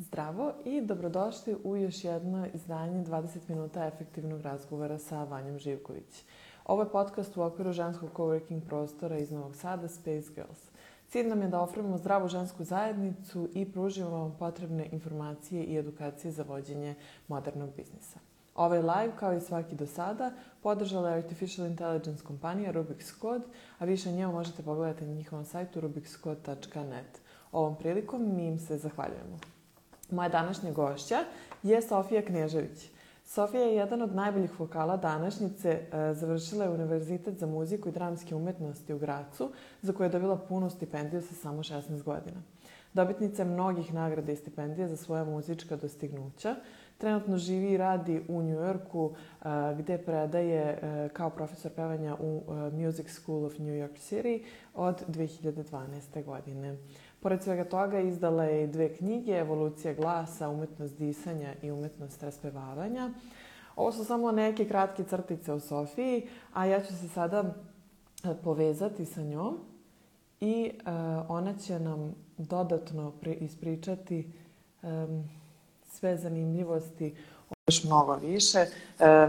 Zdravo i dobrodošli u još jedno izdanje 20 minuta efektivnog razgovora sa Vanjom Živković. Ovo je podcast u okviru ženskog coworking prostora iz Novog Sada Space Girls. Cilj nam je da ofremimo zdravu žensku zajednicu i pružimo vam potrebne informacije i edukacije za vođenje modernog biznisa. Ovaj live, kao i svaki do sada, podržala je Artificial Intelligence kompanija Rubik's Code, a više o njemu možete pogledati na njihovom sajtu rubikscode.net. Ovom prilikom mi im se zahvaljujemo. Moja današnja gošća je Sofija Knežević. Sofija je jedan od najboljih vokala današnjice. E, završila je Univerzitet za muziku i dramske umetnosti u Gracu, za koje je dobila punu stipendiju sa samo 16 godina. Dobitnica je mnogih nagrada i stipendija za svoja muzička dostignuća. Trenutno živi i radi u Njujorku, e, gde predaje e, kao profesor pevanja u Music School of New York City od 2012. godine. Pored svega toga izdala je i dve knjige, Evolucija glasa, umetnost disanja i umetnost raspevavanja. Ovo su samo neke kratke crtice o Sofiji, a ja ću se sada e, povezati sa njom i uh, ona će nam dodatno pri, ispričati um, sve zanimljivosti još mnogo više.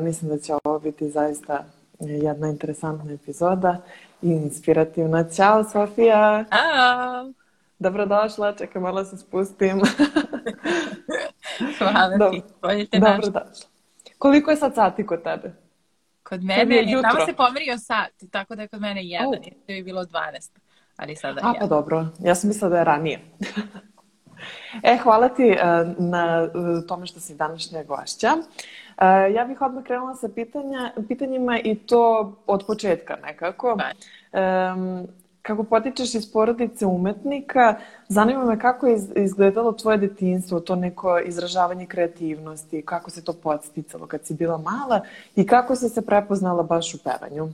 Mislim da će ovo biti zaista jedna interesantna epizoda i inspirativna. Ćao, Sofija! Ćao! Dobrodošla, čekaj, malo se spustim. Hvala Dobro. ti, bolje te Dobrodošla. Koliko je sad sati kod tebe? Kod mene, je tamo se pomerio sat, tako da je kod mene jedan, oh. to je bilo 12, ali sada A, pa dobro, ja sam mislila da je ranije. e, hvala ti uh, na uh, tome što si današnja gošća. Uh, ja bih odmah krenula sa pitanja, pitanjima i to od početka nekako. Um, kako potičeš iz porodice umetnika, zanima me kako je izgledalo tvoje detinstvo, to neko izražavanje kreativnosti, kako se to podsticalo kad si bila mala i kako si se prepoznala baš u pevanju?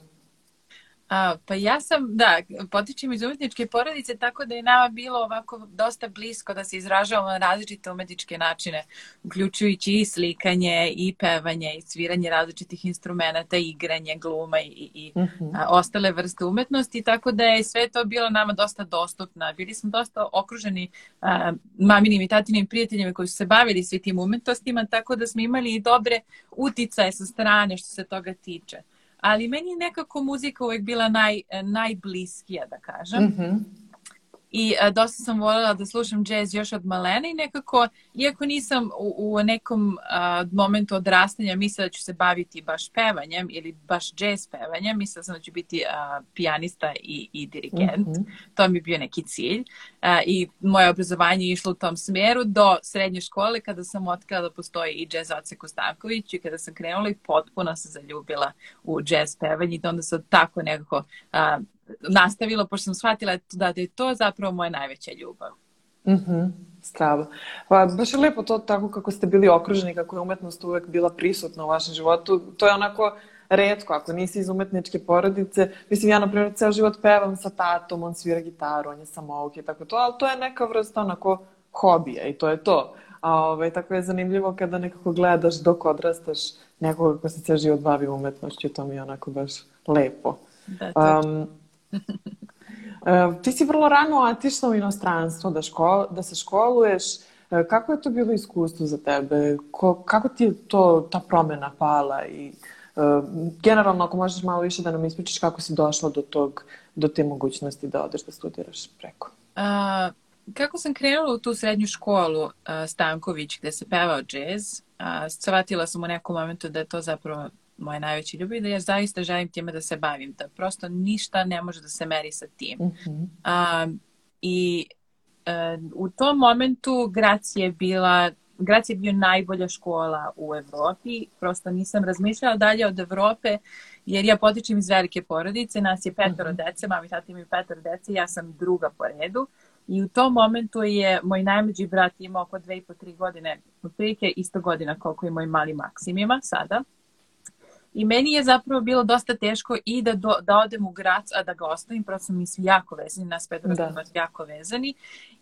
A, pa ja sam, da, potičem iz umetničke porodice, tako da je nama bilo ovako dosta blisko da se izražavamo na različite umetničke načine, uključujući i slikanje, i pevanje, i sviranje različitih instrumenta, igranje, gluma i, i uh mhm. -huh. a, ostale vrste umetnosti, tako da je sve to bilo nama dosta dostupno. Bili smo dosta okruženi a, maminim i tatinim prijateljima koji su se bavili svi tim umetnostima, tako da smo imali i dobre uticaje sa strane što se toga tiče ali meni je nekako muzika uvek bila naj, najbliskija, da kažem. Mm -hmm i a, dosta sam voljela da slušam džez još od malene i nekako, iako nisam u, u nekom a, momentu odrastanja mislila da ću se baviti baš pevanjem ili baš džez pevanjem, mislila sam da ću biti a, pijanista i, i dirigent. Mm -hmm. To mi je bio neki cilj. A, I moje obrazovanje je išlo u tom smeru do srednje škole kada sam otkrila da postoji i džez Oce Kostanković i kada sam krenula i potpuno se zaljubila u džez pevanje i onda sam tako nekako a, nastavila, pošto sam shvatila da je to zapravo moja najveća ljubav. Mhm, -hmm, strava. Pa baš je lepo to tako kako ste bili okruženi, kako je umetnost uvek bila prisutna u vašem životu. To je onako redko, ako nisi iz umetničke porodice. Mislim, ja, na primjer, ceo život pevam sa tatom, on svira gitaru, on je samouk i tako to, ali to je neka vrsta onako hobija i to je to. A ovaj, tako je zanimljivo kada nekako gledaš dok odrastaš nekoga ko se ceo život bavi umetnošću, to mi je onako baš lepo. Da, to um, E, ti si vrlo rano otišla u inostranstvo da, škol, da se školuješ. E, kako je to bilo iskustvo za tebe? Ko, kako ti je to, ta promena pala i uh, generalno ako možeš malo više da nam ispričaš kako si došla do tog, do te mogućnosti da odeš da studiraš preko? Uh, kako sam krenula u tu srednju školu Stanković gde se pevao džez, uh, shvatila sam u nekom momentu da je to zapravo moje najveće ljubav i da ja zaista želim time da se bavim, da prosto ništa ne može da se meri sa tim. Uh -huh. A, I a, e, u tom momentu Gracija je bila Gracija je bio najbolja škola u Evropi, prosto nisam razmišljala dalje od Evrope, jer ja potičem iz velike porodice, nas je petoro uh -huh. dece, mami i tata imaju petoro dece, ja sam druga po redu. I u tom momentu je moj najmeđi brat imao oko dve i po tri godine, otprilike isto godina koliko je moj mali Maksim ima sada. I meni je zapravo bilo dosta teško i da, do, da odem u grad, a da ga ostavim, prosto mi svi jako vezani, nas pet da. jako vezani.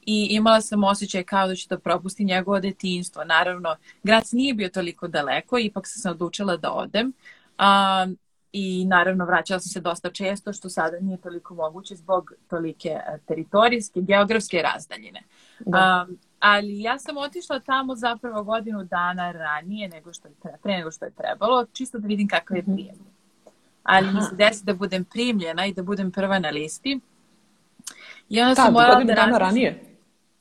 I imala sam osjećaj kao da ću da propustim njegovo detinjstvo. Naravno, grad nije bio toliko daleko, ipak sam se odlučila da odem. A, I naravno vraćala sam se dosta često, što sada nije toliko moguće zbog tolike teritorijske, geografske razdaljine. Da. A, ali ja sam otišla tamo zapravo godinu dana ranije nego što je, pre nego što je trebalo, čisto da vidim kakav je mhm. prijem. Ali mi se desi da budem primljena i da budem prva na listi. I onda sam morala godinu da dana ranije?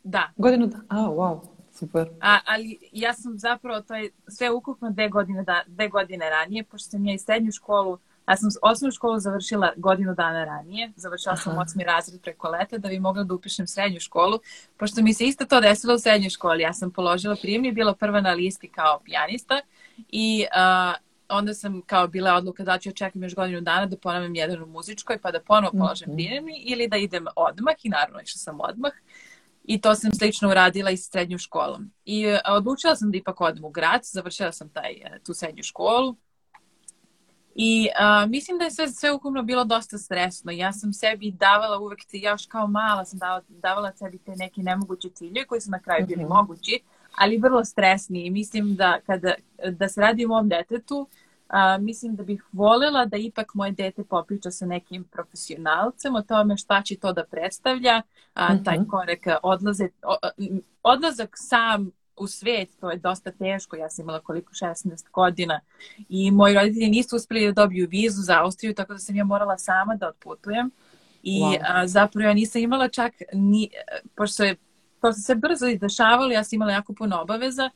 Da. Godinu dana, a, wow, super. A, ali ja sam zapravo, to je sve ukupno dve godine, da, dve godine ranije, pošto sam ja i srednju školu Ja sam osnovnu školu završila godinu dana ranije, završila sam osmi razred preko leta da bi mogla da upišem srednju školu, pošto mi se isto to desilo u srednjoj školi. Ja sam položila prijemni, bila prva na listi kao pijanista i uh, onda sam kao bila odluka da ću očekam još godinu dana da ponavljam jedan u muzičkoj pa da ponovo položem mm prijemni ili da idem odmah i naravno išla sam odmah. I to sam slično uradila i s srednjom školom. I uh, odlučila sam da ipak odem u grad, završila sam taj, uh, tu srednju školu, I uh, mislim da je sve, sve ukupno bilo dosta stresno. Ja sam sebi davala uvek, ja još kao mala sam davala, davala sebi te neke nemoguće cilje koji su na kraju bili mm -hmm. mogući, ali vrlo stresni. I mislim da kada da se radi o mom detetu, a, mislim da bih voljela da ipak moje dete popriča sa nekim profesionalcem o tome šta će to da predstavlja, a, taj mhm. korek odlaze, odlazak sam u svet, to je dosta teško, ja sam imala koliko 16 godina i moji roditelji nisu uspeli da dobiju vizu za Austriju, tako da sam ja morala sama da otputujem i wow. a, zapravo ja nisam imala čak ni, pošto je to se brzo i dešavalo, ja sam imala jako puno obaveza,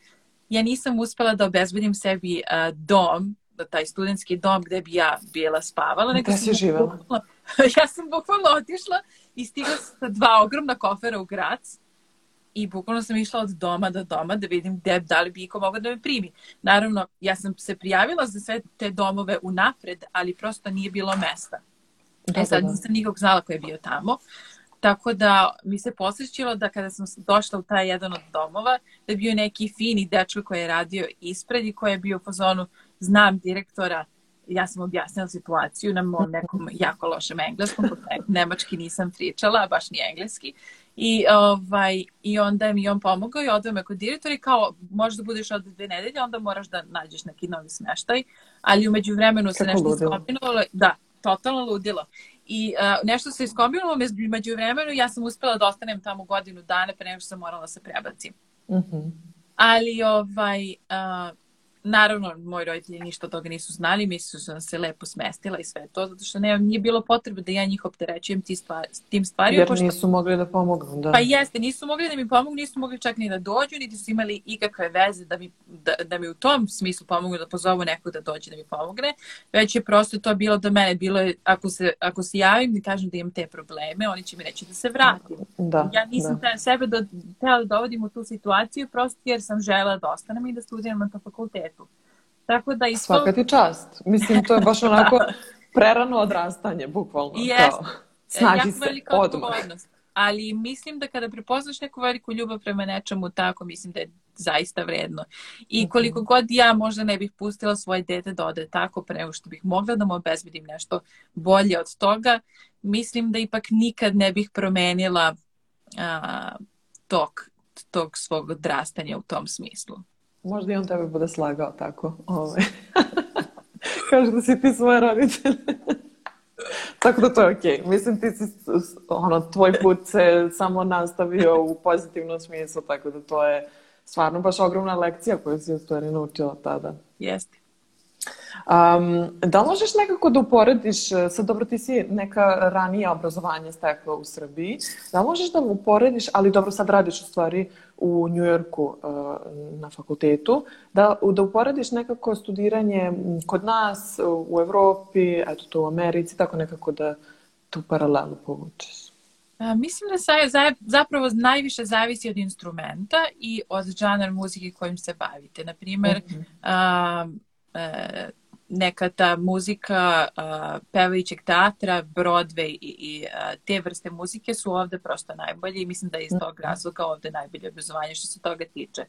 ja nisam uspela da obezbedim sebi a, dom, da taj studentski dom gde bi ja bila spavala. Gde si živela? Bukvalno, ja sam bukvalno otišla i stigla sa dva ogromna kofera u Grac i bukvalno sam išla od doma do doma da vidim gde, da li bi iko mogao da me primi. Naravno, ja sam se prijavila za sve te domove unapred, ali prosto nije bilo mesta. Da, e sad da, da. nisam nikog znala ko je bio tamo. Tako da mi se posjećilo da kada sam došla u taj jedan od domova, da je bio neki fini dečko koji je radio ispred i koji je bio u fazonu, znam direktora, ja sam objasnila situaciju na mom nekom jako lošem engleskom, nemački nisam pričala, baš ni engleski. I, ovaj, I onda mi on pomogao i odveo me kod direktora i kao možda budeš od dve nedelje, onda moraš da nađeš neki novi smeštaj. Ali umeđu vremenu se nešto iskombinovalo. Da, totalno ludilo. I uh, nešto se iskombinovalo, među vremenu ja sam uspela da ostanem tamo godinu dana pre nego što sam morala da se prebacim. Mm -hmm. Ali ovaj, uh, Naravno, moji roditelji ništa od toga nisu znali, misli su da se lepo smestila i sve to, zato što ne, nije bilo potrebe da ja njih opterećujem ti stvari, tim stvarima. Jer pošto... nisu mogli da pomognu, da. Pa jeste, nisu mogli da mi pomognu, nisu mogli čak ni da dođu, niti su imali ikakve veze da mi, da, da mi u tom smislu pomognu, da pozovu nekog da dođe da mi pomogne, već je prosto to bilo do mene, bilo je, ako se, ako se javim i kažem da imam te probleme, oni će mi reći da se vratim. Da, ja nisam da. sebe tela da dovodim u tu situaciju, prosto jer sam žela da ostanem i da studiram na tom fakultetu svetu. Tako da isto... Svaka ti čast. Mislim, to je baš onako prerano odrastanje, bukvalno. Jest. Kao, snađi se odmah. Ali mislim da kada prepoznaš neku veliku ljubav prema nečemu, tako mislim da je zaista vredno. I mhm. koliko god ja možda ne bih pustila svoje dete da ode tako pre nego što bih mogla da mu obezbedim nešto bolje od toga, mislim da ipak nikad ne bih promenila a, tok tog svog odrastanja u tom smislu. Možda i on tebe bude slagao tako. Ovaj. Kaže da si ti svoje roditelje. tako da to je okej. Okay. Mislim, ti si, ono, tvoj put se samo nastavio u pozitivnom smislu, tako da to je stvarno baš ogromna lekcija koju si u stvari naučila tada. Jeste. Um, da li možeš nekako da uporediš, sad dobro ti si neka ranija obrazovanja stekla u Srbiji, da li možeš da uporediš, ali dobro sad radiš u stvari u Njujorku uh, na fakultetu, da, da uporediš nekako studiranje kod nas u Evropi, eto to u Americi, tako nekako da tu paralelu povučeš? A, mislim da sa, zapravo najviše zavisi od instrumenta i od žanar muzike kojim se bavite. Naprimer, mm -hmm. a, a, neka ta muzika uh, pevajućeg teatra, Broadway i, i uh, te vrste muzike su ovde prosto najbolje i mislim da je iz tog mhm. razloga ovde najbolje obrazovanje što se toga tiče.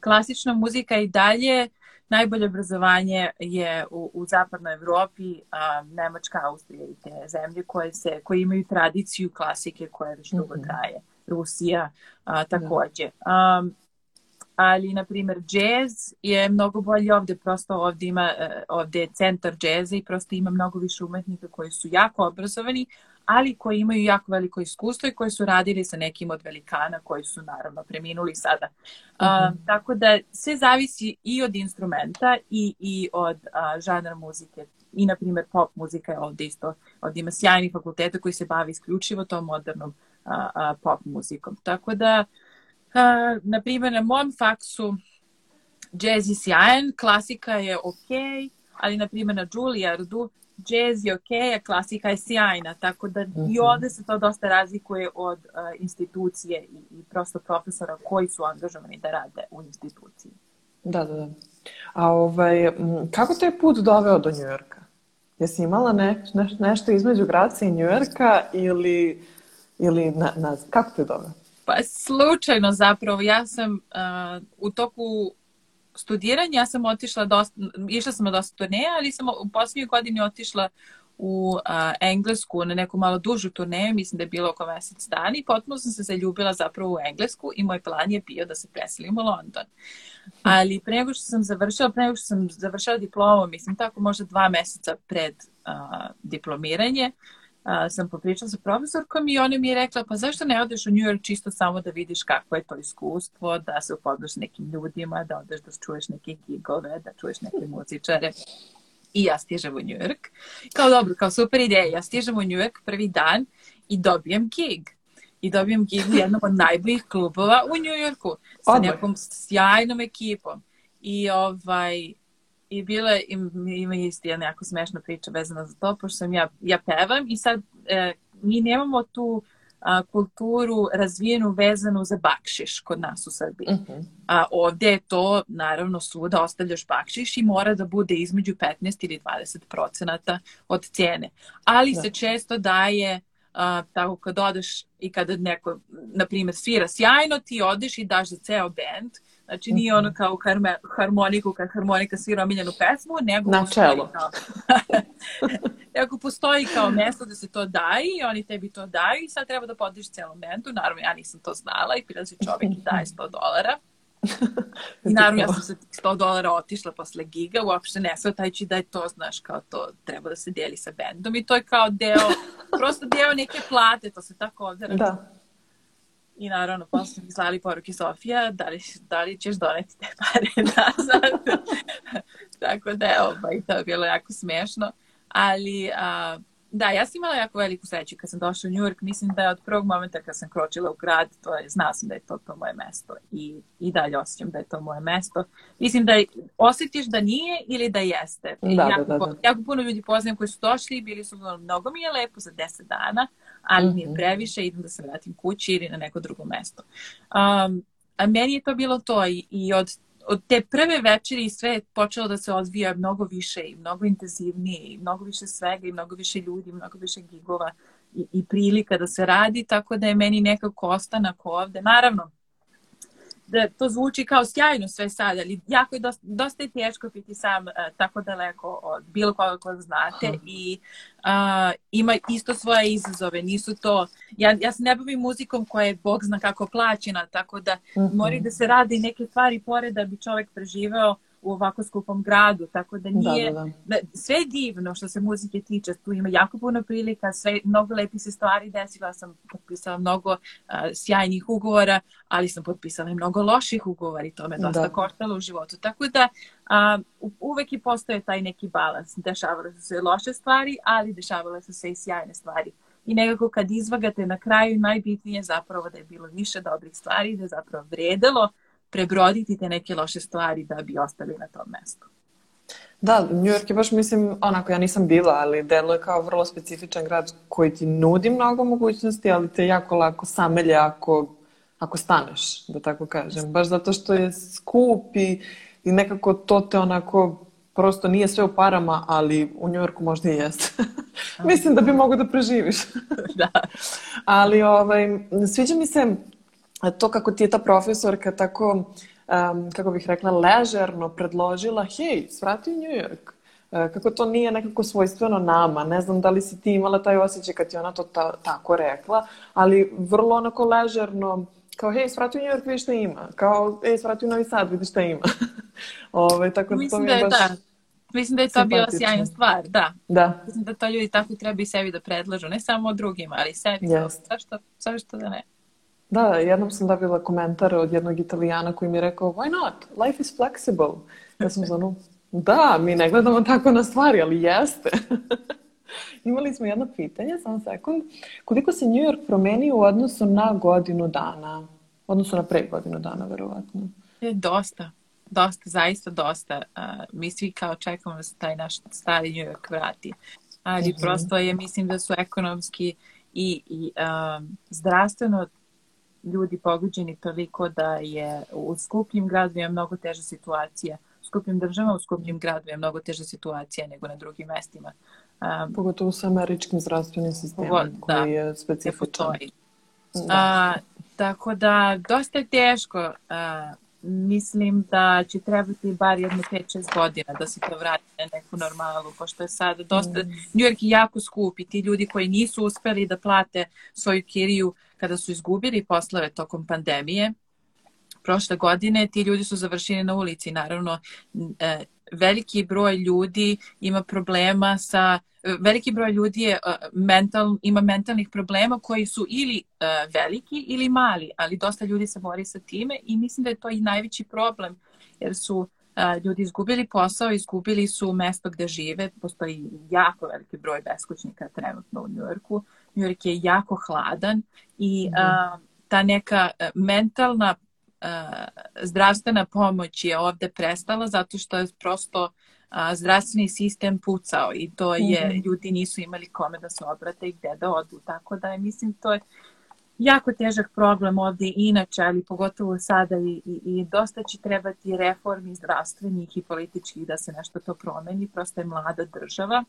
Klasična muzika i dalje najbolje obrazovanje je u, u zapadnoj Evropi, uh, Nemačka, Austrija i te zemlje koje, se, koje imaju tradiciju klasike koja već dugo mhm. traje. Rusija uh, takođe. Um, ali na primjer jazz je mnogo bolji ovde, prosto ovde ima, e, ovde je centar džeza i prosto ima mnogo više umetnika koji su jako obrazovani, ali koji imaju jako veliko iskustvo i koji su radili sa nekim od velikana koji su naravno preminuli sada. Mm -hmm. uh, tako da sve zavisi i od instrumenta i, i od uh, žanra muzike. I, na primjer, pop muzika je ovde isto, ovde ima sjajnih fakulteta koji se bavi isključivo tom modernom uh, uh, pop muzikom. Tako da, uh, na primjer, na mom faksu jazz je sjajan, klasika je okay, ali na primjer na Juilliardu jazz je okay, a klasika je sjajna, tako da i mhm. ovde se to dosta razlikuje od uh, institucije i, i prosto profesora koji su angažovani da rade u instituciji. Da, da, da. A ovaj, kako te je put doveo do Njujorka? Jesi imala ne, ne, nešto između Graca i Njujorka ili, ili na, na, kako te je doveo? Pa slučajno zapravo. Ja sam uh, u toku studiranja ja sam otišla dosta, išla sam na dosta turneja, ali sam u posljednjoj godini otišla u a, Englesku na neku malo dužu turneju, mislim da je bilo oko mesec dana i potpuno sam se zaljubila zapravo u Englesku i moj plan je bio da se preselim u London. Ali pre nego što sam završila, pre nego što sam završila diplomu, mislim tako možda dva meseca pred a, diplomiranje, a, sam popričala sa profesorkom i ona mi je rekla pa zašto ne odeš u New York čisto samo da vidiš kako je to iskustvo, da se upoznaš nekim ljudima, da odeš da čuješ neke gigove, da čuješ neke muzičare. I ja stižem u New York. Kao dobro, kao super ideja. Ja stižem u New York prvi dan i dobijem gig. I dobijem gig u jednom od najboljih klubova u New Yorku sa nekom sjajnom ekipom. I ovaj, i bila ima isti jedna jako smešna priča vezana za to, pošto sam ja, ja pevam i sad e, mi nemamo tu a, kulturu razvijenu vezanu za bakšiš kod nas u Srbiji. Uh mhm. -huh. A ovde je to, naravno, svuda ostavljaš bakšiš i mora da bude između 15 ili 20 procenata od cijene. Ali da. se često daje a, tako kad odeš i kada neko, na primjer, svira sjajno, ti odeš i daš za ceo band, Znači nije ono mhm. kao harmoniku, kad harmonika svira omiljenu pesmu, nego Na čelo. Kao, nego postoji kao mesto da se to daje i oni tebi to daju i sad treba da podiš celom bendu. Naravno, ja nisam to znala i prilazi čovjek i daje 100 dolara. I naravno ja sam sa 100 dolara otišla posle giga, uopšte ne svetajući da je to, znaš, kao to treba da se deli sa bendom i to je kao deo, prosto deo neke plate, to se tako ovde Da. I naravno, posle mi slali poruke Sofija, da li, da li ćeš doneti te pare nazad? Tako da je, ovaj, to je bilo jako smešno. Ali, a, da, ja sam imala jako veliku sreću kad sam došla u New York. Mislim da je od prvog momenta kad sam kročila u grad, to je, znala sam da je to, to moje mesto. I, I dalje osjećam da je to moje mesto. Mislim da osjetiš da nije ili da jeste. Da, da jako, da, da, da. jako puno ljudi poznajem koji su došli i bili su mnogo mi je lepo za 10 dana ali mm -hmm. mi je mhm. previše, idem da se vratim kući ili na neko drugo mesto. Um, a meni je to bilo to i, i od, od te prve večeri sve je počelo da se odvija mnogo više i mnogo intenzivnije i mnogo više svega i mnogo više ljudi, mnogo više gigova i, i prilika da se radi, tako da je meni nekako ostanak ovde. Naravno, da to zvuči kao sjajno sve sad, ali jako je dosta, dosta je teško biti sam uh, tako daleko od bilo koga koga znate i uh, ima isto svoje izazove, nisu to, ja, ja se ne bavim muzikom koja je bog zna kako plaćena, tako da mm -hmm. mori da se radi neke stvari pored da bi čovek preživeo u ovako skupom gradu, tako da, da nije, da, da, da. sve je divno što se muzike tiče, tu ima jako puno prilika, sve, mnogo lepi se stvari desila, sam potpisala mnogo uh, sjajnih ugovora, ali sam potpisala i mnogo loših ugovora i to me dosta da. koštalo u životu, tako da uh, uvek i postoje taj neki balans, dešavale su se loše stvari, ali dešavale su se i sjajne stvari i nekako kad izvagate na kraju najbitnije zapravo da je bilo više dobrih stvari, da je zapravo vredelo prebroditi te neke loše stvari da bi ostali na tom mestu. Da, New York je baš, mislim, onako, ja nisam bila, ali deluje kao vrlo specifičan grad koji ti nudi mnogo mogućnosti, ali te jako lako samelje ako, ako staneš, da tako kažem. Baš zato što je skup i, i nekako to te onako, prosto nije sve u parama, ali u New Yorku možda i jeste. mislim da bi mogo da preživiš. da. ali, ovaj, sviđa mi se to kako ti je ta profesorka tako, um, kako bih rekla, ležerno predložila, hej, svrati u New York. Uh, kako to nije nekako svojstveno nama. Ne znam da li si ti imala taj osjećaj kad ti ona to ta, tako rekla, ali vrlo onako ležerno, kao, hej, svrati u New York, vidi šta ima. Kao, hej, svrati u Novi Sad, vidi šta ima. Ove, tako da Mislim da je baš... da mislim da je to bila sjajna stvar, da. Da, Mislim da to ljudi tako treba i sebi da predlažu, ne samo drugima, ali i sebi. Jest. Zašto, zašto da ne? Da, jednom sam dobila komentar od jednog italijana koji mi je rekao, why not? Life is flexible. Ja sam zonu, da, mi ne gledamo tako na stvari, ali jeste. Imali smo jedno pitanje, samo sekund. Koliko se New York promenio u odnosu na godinu dana? U odnosu na pre godinu dana, verovatno. Je dosta, dosta, zaista dosta. A, mi svi kao čekamo da se taj naš stari New York vrati. Ali Mhm. prosto je, mislim da su ekonomski i, i um, zdravstveno ljudi pogođeni toliko da je u skupljim gradovima mnogo teža situacija. U skupljim državama, u skupljim gradovima je mnogo teža situacija nego na drugim mestima. Um, Pogotovo sa američkim zdravstvenim sistemom Pogo- da. koji je ne specifičan. Da. A, tako da, dosta je teško. A, mislim da će trebati bar jedno 5-6 godina da se to vrati na neku normalu, pošto je sad dosta, Mm. New York je jako skup i ti ljudi koji nisu uspeli da plate svoju kiriju kada su izgubili poslove tokom pandemije, prošle godine ti ljudi su završili na ulici. Naravno, e, veliki broj ljudi ima problema sa veliki broj ljudi je uh, mental, ima mentalnih problema koji su ili uh, veliki ili mali, ali dosta ljudi se bori sa time i mislim da je to i najveći problem jer su uh, ljudi izgubili posao, izgubili su mesto gde žive, postoji jako veliki broj beskućnika trenutno u Njujorku. Njujork je jako hladan i uh, ta neka mentalna zdravstvena pomoć je ovde prestala zato što je prosto a, zdravstveni sistem pucao i to je, Mhm. ljudi nisu imali kome da se obrate i gde da odu. Tako da je, mislim, to je jako težak problem ovde i inače, ali pogotovo sada i, i, i dosta će trebati reformi zdravstvenih i političkih da se nešto to promeni. Prosto je mlada država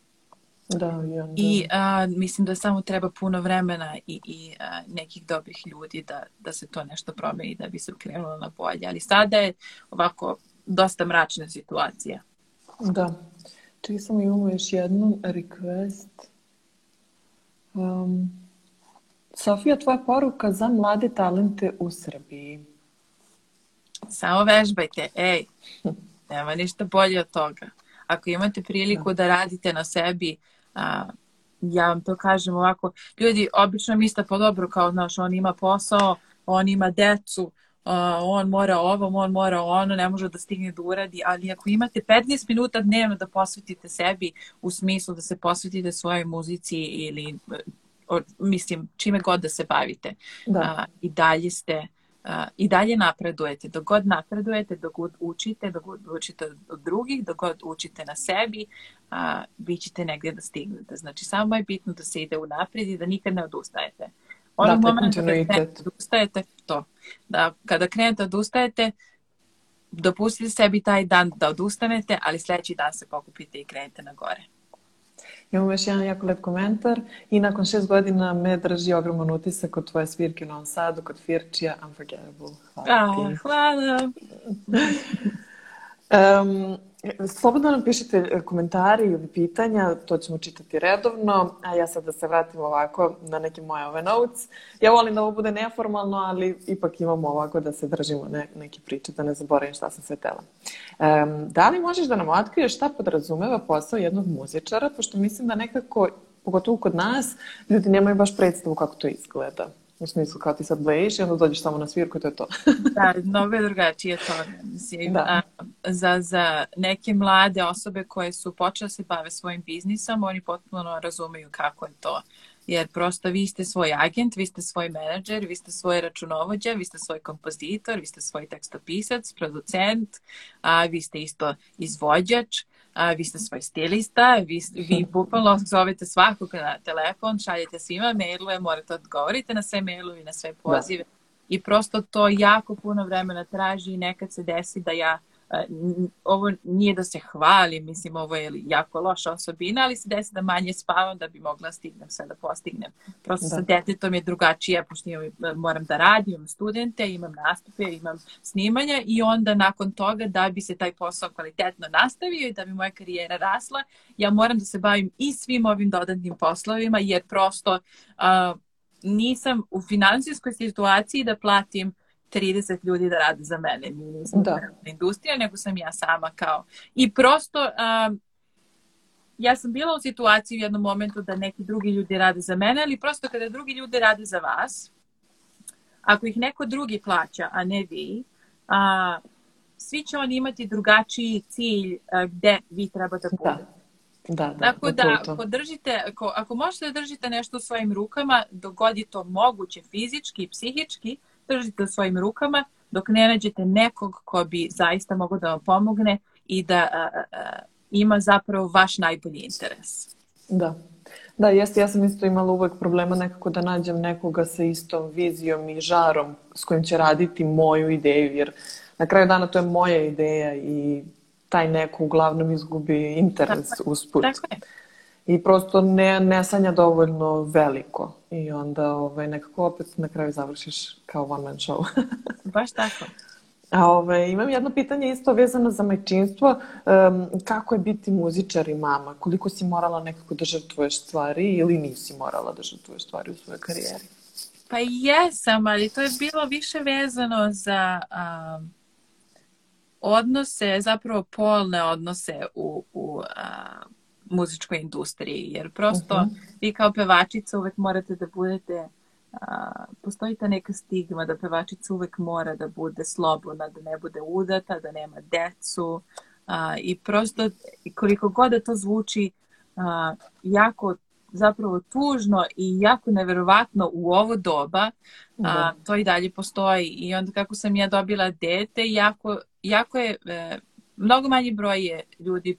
Da, i onda... i a, mislim da samo treba puno vremena i, i a, nekih dobrih ljudi da, da se to nešto promeni da bi se krenulo na bolje. Ali sada je ovako dosta mračna situacija. Da. Čekaj samo imamo još jednu request. Um, Sofija, tvoja poruka za mlade talente u Srbiji. Samo vežbajte, ej, nema ništa bolje od toga. Ako imate priliku da radite na sebi, a, ja vam to kažem ovako, ljudi obično misle po dobro kao, znaš, on ima posao, on ima decu, a, on mora ovo, on mora ono, ne može da stigne da uradi, ali ako imate 15 minuta dnevno da posvetite sebi u smislu da se posvetite svojoj muzici ili o, mislim, čime god da se bavite, Da. a, i dalje ste i dalje napredujete. Dok god napredujete, dok god učite, dok god učite od drugih, dok god učite na sebi, a, vi ćete negdje da stignete. Znači, samo je bitno da se ide u naprijed i da nikad ne odustajete. Onog Da, momenta kada krenete da odustajete, to. Da, kada krenete da odustajete, dopustite sebi taj dan da odustanete, ali sljedeći dan se pokupite i krenete na gore. Imamo još jedan jako lep komentar. I nakon šest godina me drži ogroman utisak od tvoje svirke u Novom Sadu, kod Firčija, Unforgettable. Hvala A, ti. hvala. Um, slobodno nam pišite e, komentari ili pitanja, to ćemo čitati redovno, a ja sad da se vratim ovako na neke moje ove notes. Ja volim da ovo bude neformalno, ali ipak imamo ovako da se držimo ne, neke priče, da ne zaboravim šta sam sve tela. Um, da li možeš da nam otkriješ šta podrazumeva posao jednog muzičara, pošto mislim da nekako, pogotovo kod nas, ljudi nemaju baš predstavu kako to izgleda. U smislu kao ti sad blejiš i onda dođeš samo na svirku i to je to. Da, mnogo je drugačije to. Mislim, Da. a, za, za neke mlade osobe koje su počele se bave svojim biznisom, oni potpuno razumeju kako je to. Jer prosto vi ste svoj agent, vi ste svoj menadžer, vi ste svoj računovođa, vi ste svoj kompozitor, vi ste svoj tekstopisac, producent, a vi ste isto izvođač, a vi ste svoj stilista, vi, vi bukvalno zovete svakog na telefon, šaljete svima mailove, morate odgovorite na sve mailove i na sve pozive. I prosto to jako puno vremena traži i nekad se desi da ja ovo nije da se hvali, mislim ovo je jako loša osobina, ali se desi da manje spavam da bi mogla stignem sve da postignem. Prosto Da. sa detetom je drugačije, pošto imam, moram da radim, imam studente, imam nastupe, imam snimanja i onda nakon toga da bi se taj posao kvalitetno nastavio i da bi moja karijera rasla, ja moram da se bavim i svim ovim dodatnim poslovima jer prosto a, nisam u finansijskoj situaciji da platim 30 ljudi da rade za mene. Nismo Da. da. industrija, nego sam ja sama kao. I prosto a, ja sam bila u situaciji u jednom momentu da neki drugi ljudi rade za mene, ali prosto kada drugi ljudi rade za vas, ako ih neko drugi plaća, a ne vi, a, svi će oni imati drugačiji cilj a, gde vi treba da budete. Da, da, Tako da, da podržite, ako, ako možete da držite nešto u svojim rukama, dok god je to moguće fizički i psihički, držite u svojim rukama, dok ne nađete nekog ko bi zaista mogao da vam pomogne i da a, a, ima zapravo vaš najbolji interes. Da. Da, jeste, ja sam isto imala uvek problema nekako da nađem nekoga sa istom vizijom i žarom s kojim će raditi moju ideju, jer na kraju dana to je moja ideja i taj neko uglavnom izgubi interes tako, usput. Tako je. I prosto ne, ne sanja dovoljno veliko. I onda ovaj, nekako opet na kraju završiš kao one man show. Baš tako. A ove, imam jedno pitanje isto vezano za majčinstvo. Um, kako je biti muzičar i mama? Koliko si morala nekako da žrtvuješ stvari ili nisi morala da žrtvuješ stvari u svojoj karijeri? Pa jesam, ali to je bilo više vezano za um, odnose, zapravo polne odnose u, u uh, muzičkoj industriji. Jer prosto uh mhm. -huh. vi kao pevačica uvek morate da budete a, postoji ta neka stigma da pevačica uvek mora da bude slobodna, da ne bude udata, da nema decu a, i prosto koliko god da to zvuči a, jako zapravo tužno i jako neverovatno u ovo doba, a, da. to i dalje postoji. I onda kako sam ja dobila dete, jako, jako je, e, mnogo manji broj je ljudi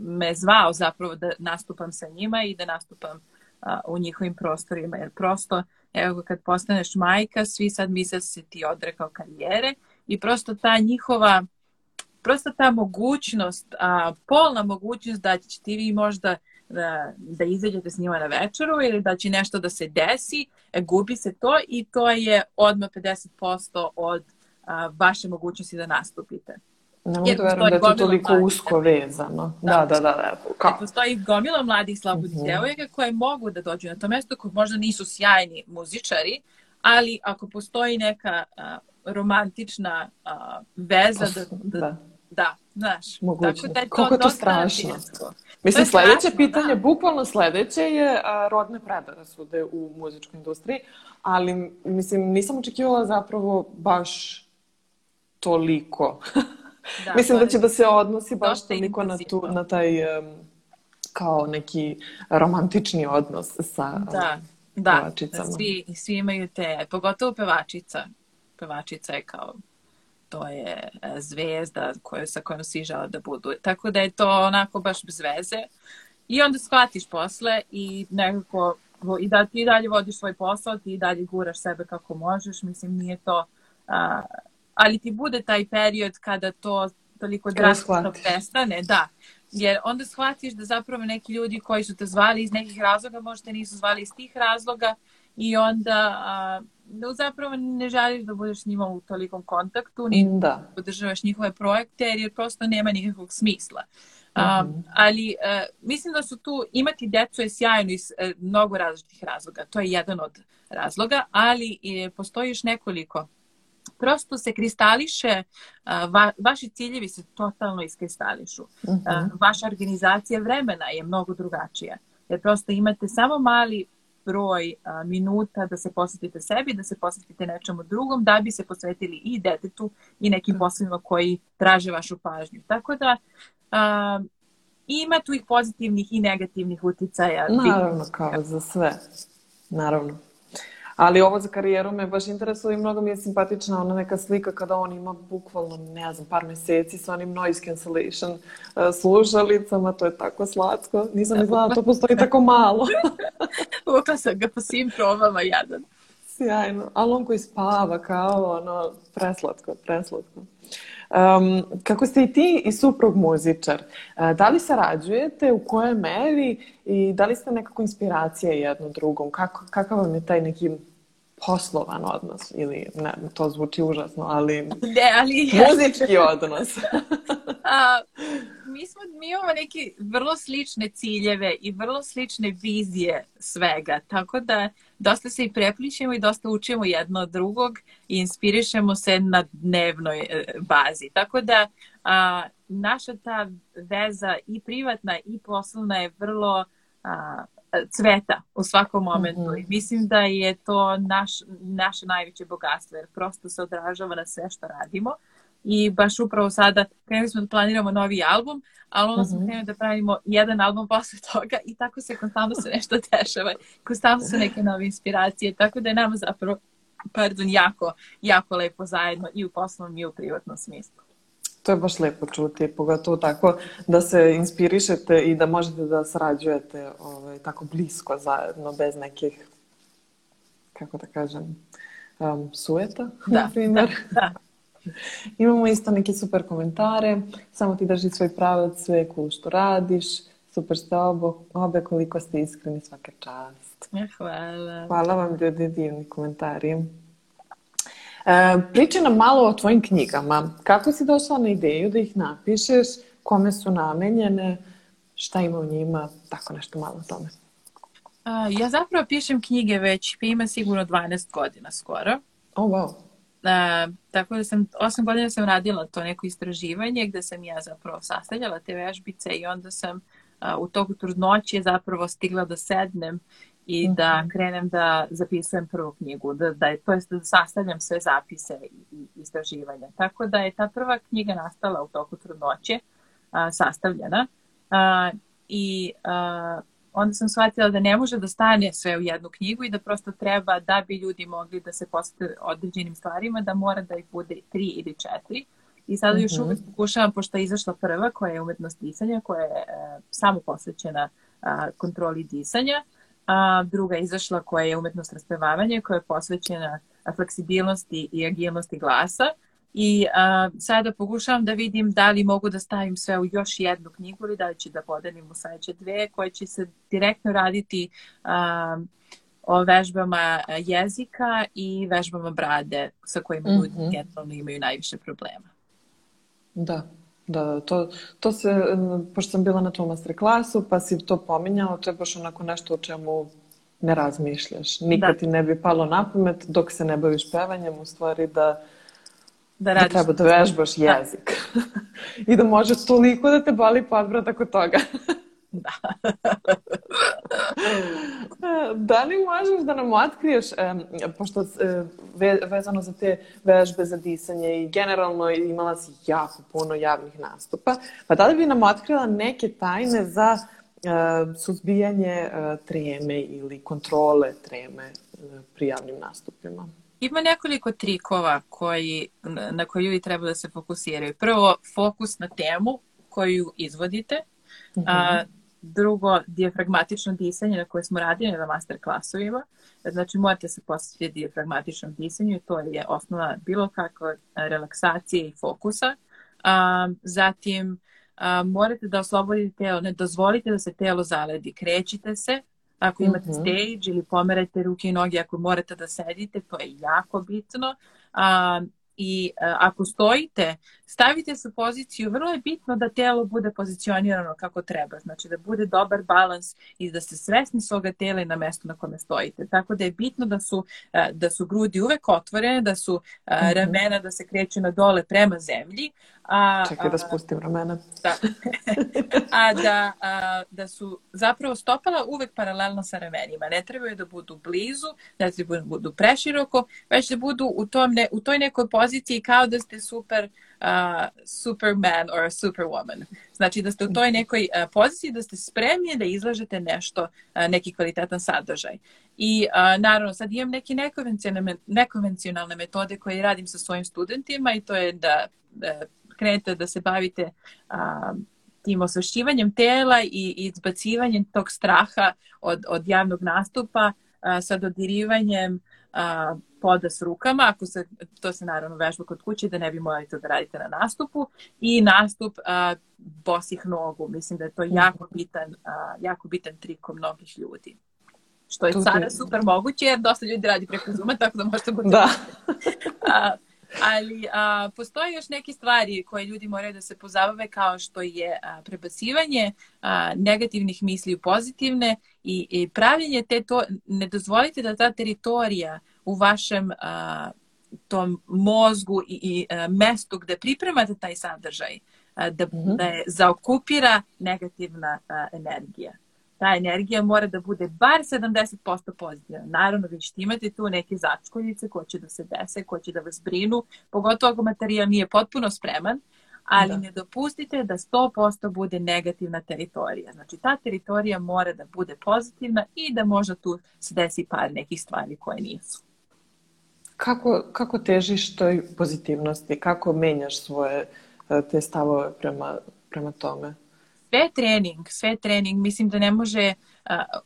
me zvao zapravo da nastupam sa njima i da nastupam a, u njihovim prostorima, jer prosto evo kad postaneš majka, svi sad misle da se ti odrekao karijere i prosto ta njihova prosto ta mogućnost, a, polna mogućnost da će ti vi možda da, da izađete s njima na večeru ili da će nešto da se desi, e, gubi se to i to je odmah 50% od a, vaše mogućnosti da nastupite. Ne mogu da verujem da je to toliko mladih. usko vezano. Da, da, da. da. da. Kao? Postoji gomila mladih slabodih mm -hmm. devojaka koje mogu da dođu na to mesto, koje možda nisu sjajni muzičari, ali ako postoji neka a, romantična a, veza da, da, da, da znaš. Moguće. Tako da je to Koliko je to strašno. Mislim, to sledeće strašno, pitanje, da. bukvalno sledeće je a, rodne predrasude u muzičkoj industriji, ali mislim, nisam očekivala zapravo baš toliko. Da, Mislim da će da se odnosi baš toliko na, tu, na taj um, kao neki romantični odnos sa da, da, pevačicama. Da, svi, svi imaju te, pogotovo pevačica. Pevačica je kao to je e, zvezda koju, sa kojom svi žele da budu. Tako da je to onako baš bez veze. I onda shvatiš posle i nekako i da ti dalje vodiš svoj posao, ti dalje guraš sebe kako možeš. Mislim, nije to... A, ali ti bude taj period kada to toliko drastično prestane, da. Jer onda shvatiš da zapravo neki ljudi koji su te zvali iz nekih razloga, možda nisu zvali iz tih razloga i onda a, da zapravo ne želiš da budeš s njima u tolikom kontaktu, ni da podržavaš njihove projekte jer prosto nema nikakvog smisla. Um, mm-hmm. ali uh, mislim da su tu imati decu je sjajno iz uh, mnogo različitih razloga. To je jedan od razloga, ali uh, postoji još nekoliko prosto se kristališe, va, vaši ciljevi se totalno iskristališu. Uh mhm. -huh. Vaša organizacija vremena je mnogo drugačija. Jer prosto imate samo mali broj a, minuta da se posvetite sebi, da se posvetite nečemu drugom, da bi se posvetili i detetu i nekim poslovima koji traže vašu pažnju. Tako da a, ima tu ih pozitivnih i negativnih uticaja. Naravno, kao za sve. Naravno. Ali ovo za karijeru me baš interesuje i mnogo mi je simpatična ona neka slika kada on ima bukvalno, ne znam, par meseci sa onim noise cancellation uh, slušalicama, to je tako slatko. Nisam ni znala da to postoji tako malo. Uvukla sam ga po svim probama, jadan. Sjajno. Ali on koji spava kao ono, preslatko, preslatko. Um, kako ste i ti i suprug muzičar, uh, da li sarađujete, u kojoj meri i da li ste nekako inspiracija jedno drugom? Kako, kakav vam je taj neki poslovan odnos ili ne, to zvuči užasno, ali, ne, ali muzički odnos. A, mi, smo, mi imamo neke vrlo slične ciljeve i vrlo slične vizije svega, tako da dosta se i prepličemo i dosta učimo jedno od drugog i inspirišemo se na dnevnoj e, bazi. Tako da a, naša ta veza i privatna i poslovna je vrlo a, cveta u svakom momentu. Mm -hmm. I mislim da je to naš, naše najveće bogatstvo, jer prosto se odražava na sve što radimo. I baš upravo sada krenuli smo da planiramo novi album, ali onda mm -hmm. smo mhm. krenuli da pravimo jedan album posle toga i tako se konstantno se nešto dešava. Konstantno su neke nove inspiracije, tako da je nama zapravo pardon, jako, jako lepo zajedno i u poslovnom i u privatnom smislu. To je baš lepo čuti, pogotovo tako da se inspirišete i da možete da sarađujete ovaj, tako blisko zajedno, bez nekih, kako da kažem, um, sueta, da, na primjer. Da, da. Imamo isto neke super komentare, samo ti drži svoj pravac, sve je cool što radiš, super ste obo, obe, koliko ste iskreni svaka čast. Hvala. Hvala vam ljudi, divni komentari. E, priči nam malo o tvojim knjigama. Kako si došla na ideju da ih napišeš, kome su namenjene, šta ima u njima, tako nešto malo o tome. A, ja zapravo pišem knjige već, ima sigurno 12 godina skoro. Oh, wow. A, tako da sam, 8 godina sam radila to neko istraživanje gde sam ja zapravo sastavljala te vežbice i onda sam a, u toku trudnoće zapravo stigla da sednem i mm -hmm. da krenem da zapisujem prvu knjigu, da, da to jest da sastavljam sve zapise i istraživanja. Tako da je ta prva knjiga nastala u toku trudnoće, a, sastavljena a, i a, onda sam shvatila da ne može da stane sve u jednu knjigu i da prosto treba da bi ljudi mogli da se posvete određenim stvarima, da mora da ih bude tri ili četiri. I sada još mm -hmm. uvek pokušavam, pošto je izašla prva koja je umetnost disanja, koja je e, samo posvećena a, kontroli disanja, a druga je izašla koja je umetnost raspevavanja, koja je posvećena fleksibilnosti i agilnosti glasa. I a, sada pokušavam da vidim da li mogu da stavim sve u još jednu knjigu ili da li ću da podelim u sledeće dve koje će se direktno raditi a, o vežbama jezika i vežbama brade sa kojima mm -hmm. ljudi generalno imaju najviše problema. Da, Da, to, to se, pošto sam bila na tom masterklasu, pa si to pominjala, to je baš onako nešto o čemu ne razmišljaš. Nikad da. ti ne bi palo na pamet dok se ne baviš pevanjem, u stvari da, da, da treba da vežbaš da. jezik. Da. I da možeš toliko da te boli podbrat oko toga. Da. da li možeš da nam otkriješ, pošto vezano za te vežbe za disanje i generalno imala si jako puno javnih nastupa, pa da li bi nam otkrila neke tajne za suzbijanje treme ili kontrole treme pri javnim nastupima? Ima nekoliko trikova koji, na koje ljudi treba da se fokusiraju. Prvo, fokus na temu koju izvodite. Mm -hmm. A, Drugo, dijafragmatično disanje na koje smo radili na master klasovima. Znači, morate se posvetiti dijafragmatičnom disanju i to je osnova bilo kakve relaksacije i fokusa. A, zatim, a, morate da oslobodite telo, ne dozvolite da se telo zaledi. Krećite se, ako imate mm -hmm. stage ili pomerajte ruke i noge ako morate da sedite, to je jako bitno. A, i uh, ako stojite, stavite se u poziciju, vrlo je bitno da telo bude pozicionirano kako treba, znači da bude dobar balans i da ste svesni svoga tela i na mestu na kome stojite. Tako da je bitno da su, uh, da su grudi uvek otvorene, da su uh, ramena da se kreću na dole prema zemlji. A, Čekaj da spustim ramena. Da. a da, a, da su zapravo stopala uvek paralelno sa ramenima. Ne trebaju da budu blizu, ne trebaju da budu preširoko, već da budu u, tom ne, u toj nekoj poziciji kao da ste super uh, superman or superwoman. Znači da ste u toj nekoj uh, poziciji, da ste spremni da izlažete nešto, uh, neki kvalitetan sadržaj. I uh, naravno sad imam neke nekonvencionalne, nekonvencionalne metode koje radim sa svojim studentima i to je da uh, krenete da se bavite uh, tim osvešćivanjem tela i izbacivanjem tog straha od, od javnog nastupa a, sa dodirivanjem a, poda s rukama, ako se, to se naravno vežba kod kuće da ne bi morali to da radite na nastupu i nastup a, bosih nogu. Mislim da je to jako bitan, a, jako bitan trik kod mnogih ljudi. Što je sada super moguće jer dosta ljudi radi preko Zuma, tako da možete bude... Da. a, ali a, postoje još neke stvari koje ljudi moraju da se pozabave kao što je a, prebacivanje a, negativnih misli u pozitivne i, i pravljenje te to, ne dozvolite da ta teritorija u vašem a, tom mozgu i, i a, mestu gde pripremate taj sadržaj da, mm-hmm. da je zaokupira negativna a, energija. Ta energija mora da bude bar 70% pozitivna. Naravno, vi ćete imati tu neke začkoljice koje će da se dese, koje će da vas brinu, pogotovo ako materijal nije potpuno spreman, ali da. ne dopustite da 100% bude negativna teritorija. Znači, ta teritorija mora da bude pozitivna i da možda tu se desi par nekih stvari koje nisu. Kako, kako težiš toj pozitivnosti? Kako menjaš svoje e, te stavove prema, prema tome? Sve je trening, sve je trening. Mislim da ne može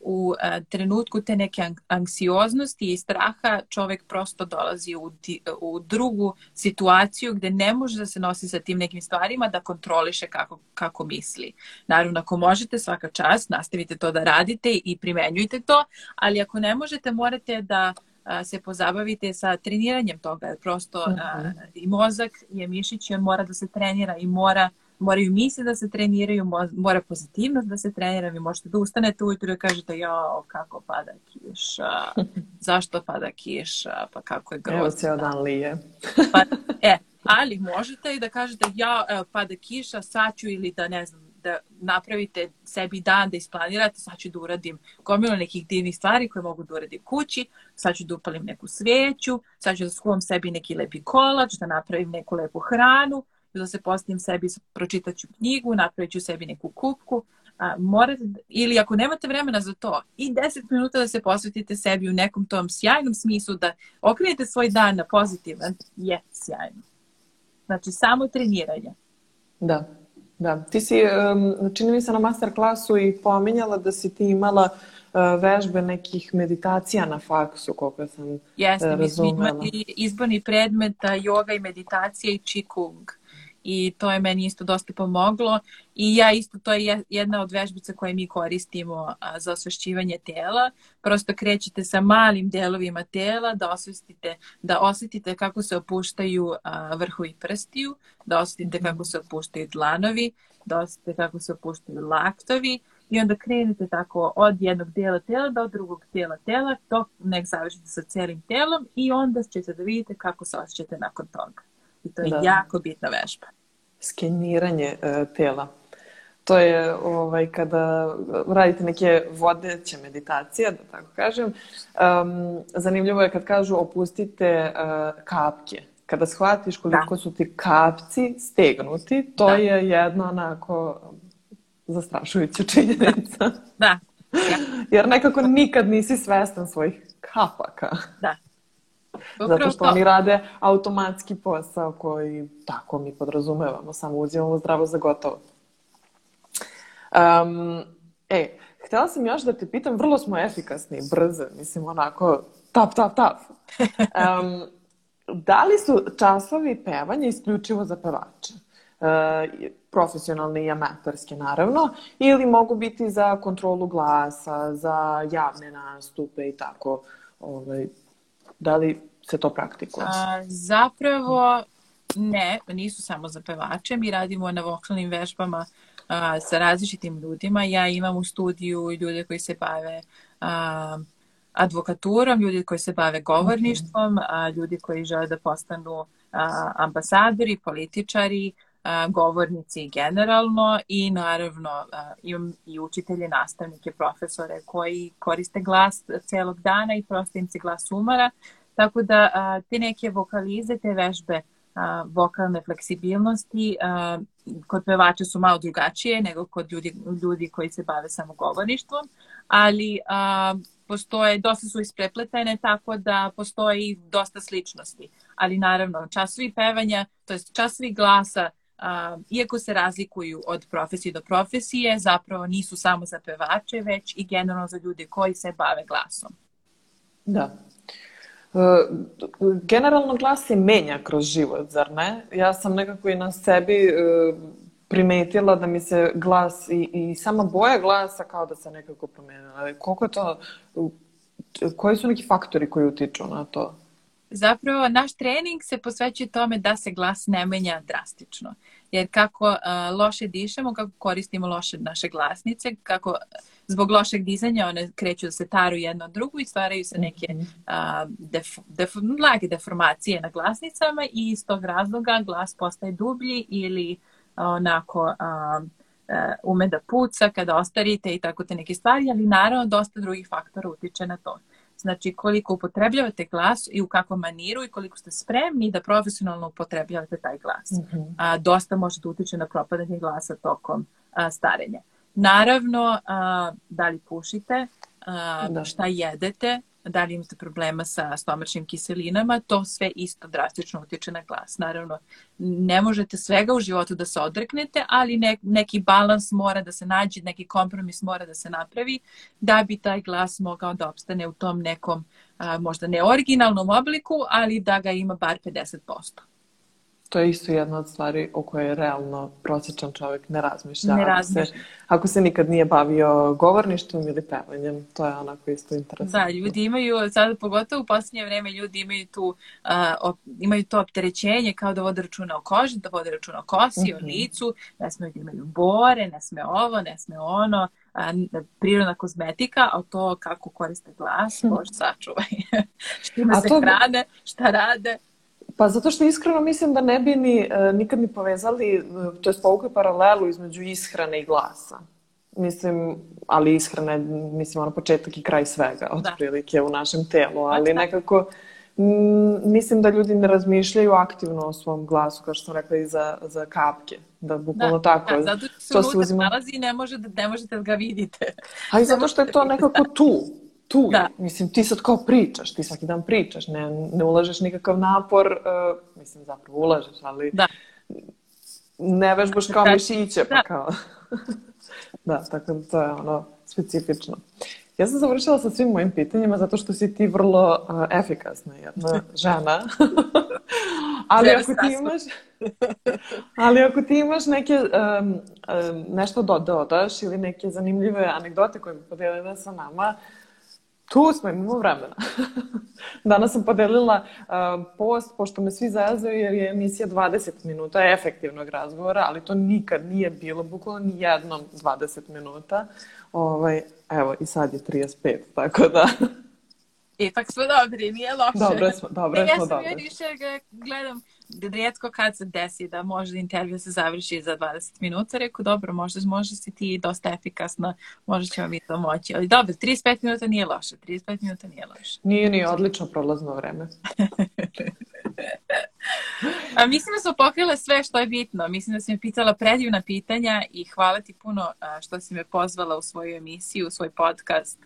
u trenutku te neke anksioznosti i straha čovek prosto dolazi u, u drugu situaciju gde ne može da se nosi sa tim nekim stvarima da kontroliše kako, kako misli. Naravno, ako možete svaka čast, nastavite to da radite i primenjujte to, ali ako ne možete, morate da se pozabavite sa treniranjem toga. Prosto uh -huh. a, i mozak je mišić i on mora da se trenira i mora moraju misli da se treniraju, mora pozitivnost da se trenira, vi možete da ustanete ujutro i kažete jao, kako pada kiša, zašto pada kiša, pa kako je grozno. Evo ceo dan lije. pa, e, ali možete i da kažete ja, evo, pada kiša, sad ću ili da ne znam, da napravite sebi dan, da isplanirate, sad ću da uradim gomilu nekih divnih stvari koje mogu da uradim kući, sad ću da upalim neku sveću, sad ću da skuvam sebi neki lepi kolač, da napravim neku lepu hranu, da se postavim sebi, pročitat ću knjigu, napravit ću sebi neku kupku, a, morate, ili ako nemate vremena za to, i 10 minuta da se posvetite sebi u nekom tom sjajnom smislu, da okrenete svoj dan na pozitivan, je sjajno. Znači, samo treniranje. Da, da. Ti si, čini mi se na master klasu i pominjala da si ti imala e, vežbe nekih meditacija na faksu, koliko sam Jeste, razumela. Jeste, mi smo imali izborni predmet yoga i meditacija i čikung i to je meni isto dosta pomoglo i ja isto to je jedna od vežbica koje mi koristimo za osvešćivanje tela. Prosto krećete sa malim delovima tela da osvestite, da osetite kako se opuštaju vrhovi prstiju, da osetite kako se opuštaju dlanovi, da osetite kako se opuštaju laktovi i onda krenete tako od jednog dela tela do drugog dela tela dok nek završite sa celim telom i onda ćete da vidite kako se osjećate nakon toga. I to je da. jako bitna vežba. Skeniranje e, tela. To je ovaj, kada radite neke vodeće meditacije, da tako kažem. Um, zanimljivo je kad kažu opustite uh, kapke. Kada shvatiš koliko da. su ti kapci stegnuti, to da. je jedno onako zastrašujuća činjenica. da. Ja. Jer nekako nikad nisi svestan svojih kapaka. Da. Upravo Zato što to. oni rade automatski posao koji tako mi podrazumevamo, samo uzimamo zdravo za gotovo. Um, e, htjela sam još da te pitam, vrlo smo efikasni, brze, mislim onako tap, tap, tap. Um, da li su časovi pevanja isključivo za pevače? E, profesionalne i amatorske naravno, ili mogu biti za kontrolu glasa, za javne nastupe i tako. Ovaj, Da li se to praktikuje? A, zapravo ne, nisu samo za pevače. Mi radimo na vokalnim vežbama a, sa različitim ljudima. Ja imam u studiju ljude koji se bave a, advokaturom, ljudi koji se bave govorništvom, a, ljudi koji žele da postanu a, ambasadori, političari, a, govornici generalno i naravno a, imam i učitelje, nastavnike, profesore koji koriste glas celog dana i prosto im se glas umara. Tako da a, te neke vokalize, te vežbe a, vokalne fleksibilnosti a, kod pevača su malo drugačije nego kod ljudi, ljudi koji se bave samo govorništvom, ali a, postoje, dosta su isprepletene, tako da postoji dosta sličnosti. Ali naravno, časovi pevanja, to je časovi glasa, a, iako se razlikuju od profesije do profesije, zapravo nisu samo za pevače, već i generalno za ljude koji se bave glasom. Da. E, generalno glas se menja kroz život, zar ne? Ja sam nekako i na sebi e, primetila da mi se glas i, i sama boja glasa kao da se nekako promenila. Koliko je to, koji su neki faktori koji utiču na to? Zapravo, naš trening se posvećuje tome da se glas ne menja drastično. Jer kako loše dišemo, kako koristimo loše naše glasnice, kako zbog lošeg dizanja one kreću da se taru jedno drugu i stvaraju se neke uh, def, def, lage deformacije na glasnicama i iz tog razloga glas postaje dublji ili onako a, a, ume da puca kada ostarite i tako te neke stvari, ali naravno dosta drugih faktora utiče na to. Znači koliko upotrebljavate glas i u kakvom maniru i koliko ste spremni da profesionalno upotrebljavate taj glas. Mm -hmm. a, dosta može da utiče na propadanje glasa tokom a, starenja. Naravno, a, da li pušite, a, da. šta jedete, da li imate problema sa stomačnim kiselinama, to sve isto drastično utječe na glas. Naravno, ne možete svega u životu da se odreknete, ali ne, neki balans mora da se nađe, neki kompromis mora da se napravi da bi taj glas mogao da opstane u tom nekom, a, možda ne originalnom obliku, ali da ga ima bar 50% to je isto jedna od stvari o kojoj realno prosječan čovjek ne razmišlja. Ne razmišlja. Ako se, ako se nikad nije bavio govorništvom ili pevanjem, to je onako isto interesantno. Da, ljudi imaju, sada pogotovo u posljednje vreme, ljudi imaju tu, uh, op, imaju to opterećenje kao da vode računa o koži, da vode računa o kosi, mm -hmm. o mhm. licu, ne smiju da imaju bore, ne sme ovo, ne sme ono, a, prirodna kozmetika, a to kako koriste glas, bož sačuvaj. Štima se to... hrane, šta rade, Pa zato što iskreno mislim da ne bi ni, e, nikad ni povezali, to je povukli paralelu između ishrane i glasa. Mislim, ali ishrana je, mislim, ono početak i kraj svega, da. otprilike u našem telu, ali da. nekako m, mislim da ljudi ne razmišljaju aktivno o svom glasu, kao što sam rekla i za, za kapke, da bukvalno da, tako. Da, zato što se to se uzima... nalazi i ne, može da, ne možete da ga vidite. A i zato što je to nekako tu tu da. Mislim, ti sad kao pričaš, ti svaki dan pričaš, ne, ne ulažeš nikakav napor, uh, mislim, zapravo ulažeš, ali da. ne vežbaš kao da. mišiće, pa da. kao... da, tako da to je ono specifično. Ja sam završila sa svim mojim pitanjima zato što si ti vrlo uh, efikasna jedna žena. ali ako ti imaš ali ako ti imaš neke um, um, nešto da dodaš ili neke zanimljive anegdote koje bi podelila sa nama, Tu smo, imamo vremena. Danas sam podelila uh, post, pošto me svi zazaju, jer je emisija 20 minuta efektivnog razgovora, ali to nikad nije bilo, bukvalno ni jednom 20 minuta. Ovaj, evo, i sad je 35, tako da... Ipak smo dobri, nije loše. Dobre smo, dobre ne, smo, dobre. Ja sam više gledam, rijetko kad se desi da može intervju se završi za 20 minuta, reku dobro, možda, možda si ti dosta efikasna, možda ćemo mi to moći. Ali dobro, 35 minuta nije loše, 35 minuta nije loše. Nije ni odlično prolazno vreme. A mislim da smo pokrile sve što je bitno. Mislim da si me pitala predivna pitanja i hvala ti puno što si me pozvala u svoju emisiju, u svoj podcast.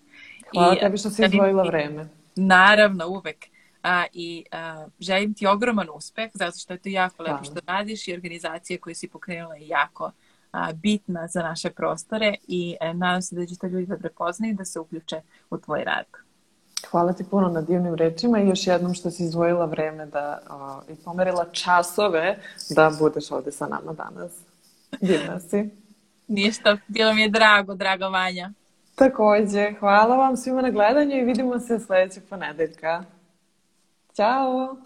Hvala I, tebi što si izdvojila vreme. Naravno, uvek a, i a, želim ti ogroman uspeh zato što je to jako lepo što radiš i organizacija koju si pokrenula je jako a, bitna za naše prostore i a, e, nadam se da će to ljudi da prepoznaju da se uključe u tvoj rad. Hvala ti puno na divnim rečima i još jednom što si izdvojila vreme da, o, i pomerila časove da budeš ovde sa nama danas. Divna si. Ništa, bilo mi je drago, draga Vanja. Takođe, hvala vam svima na gledanju i vidimo se sledećeg ponedeljka. Ciao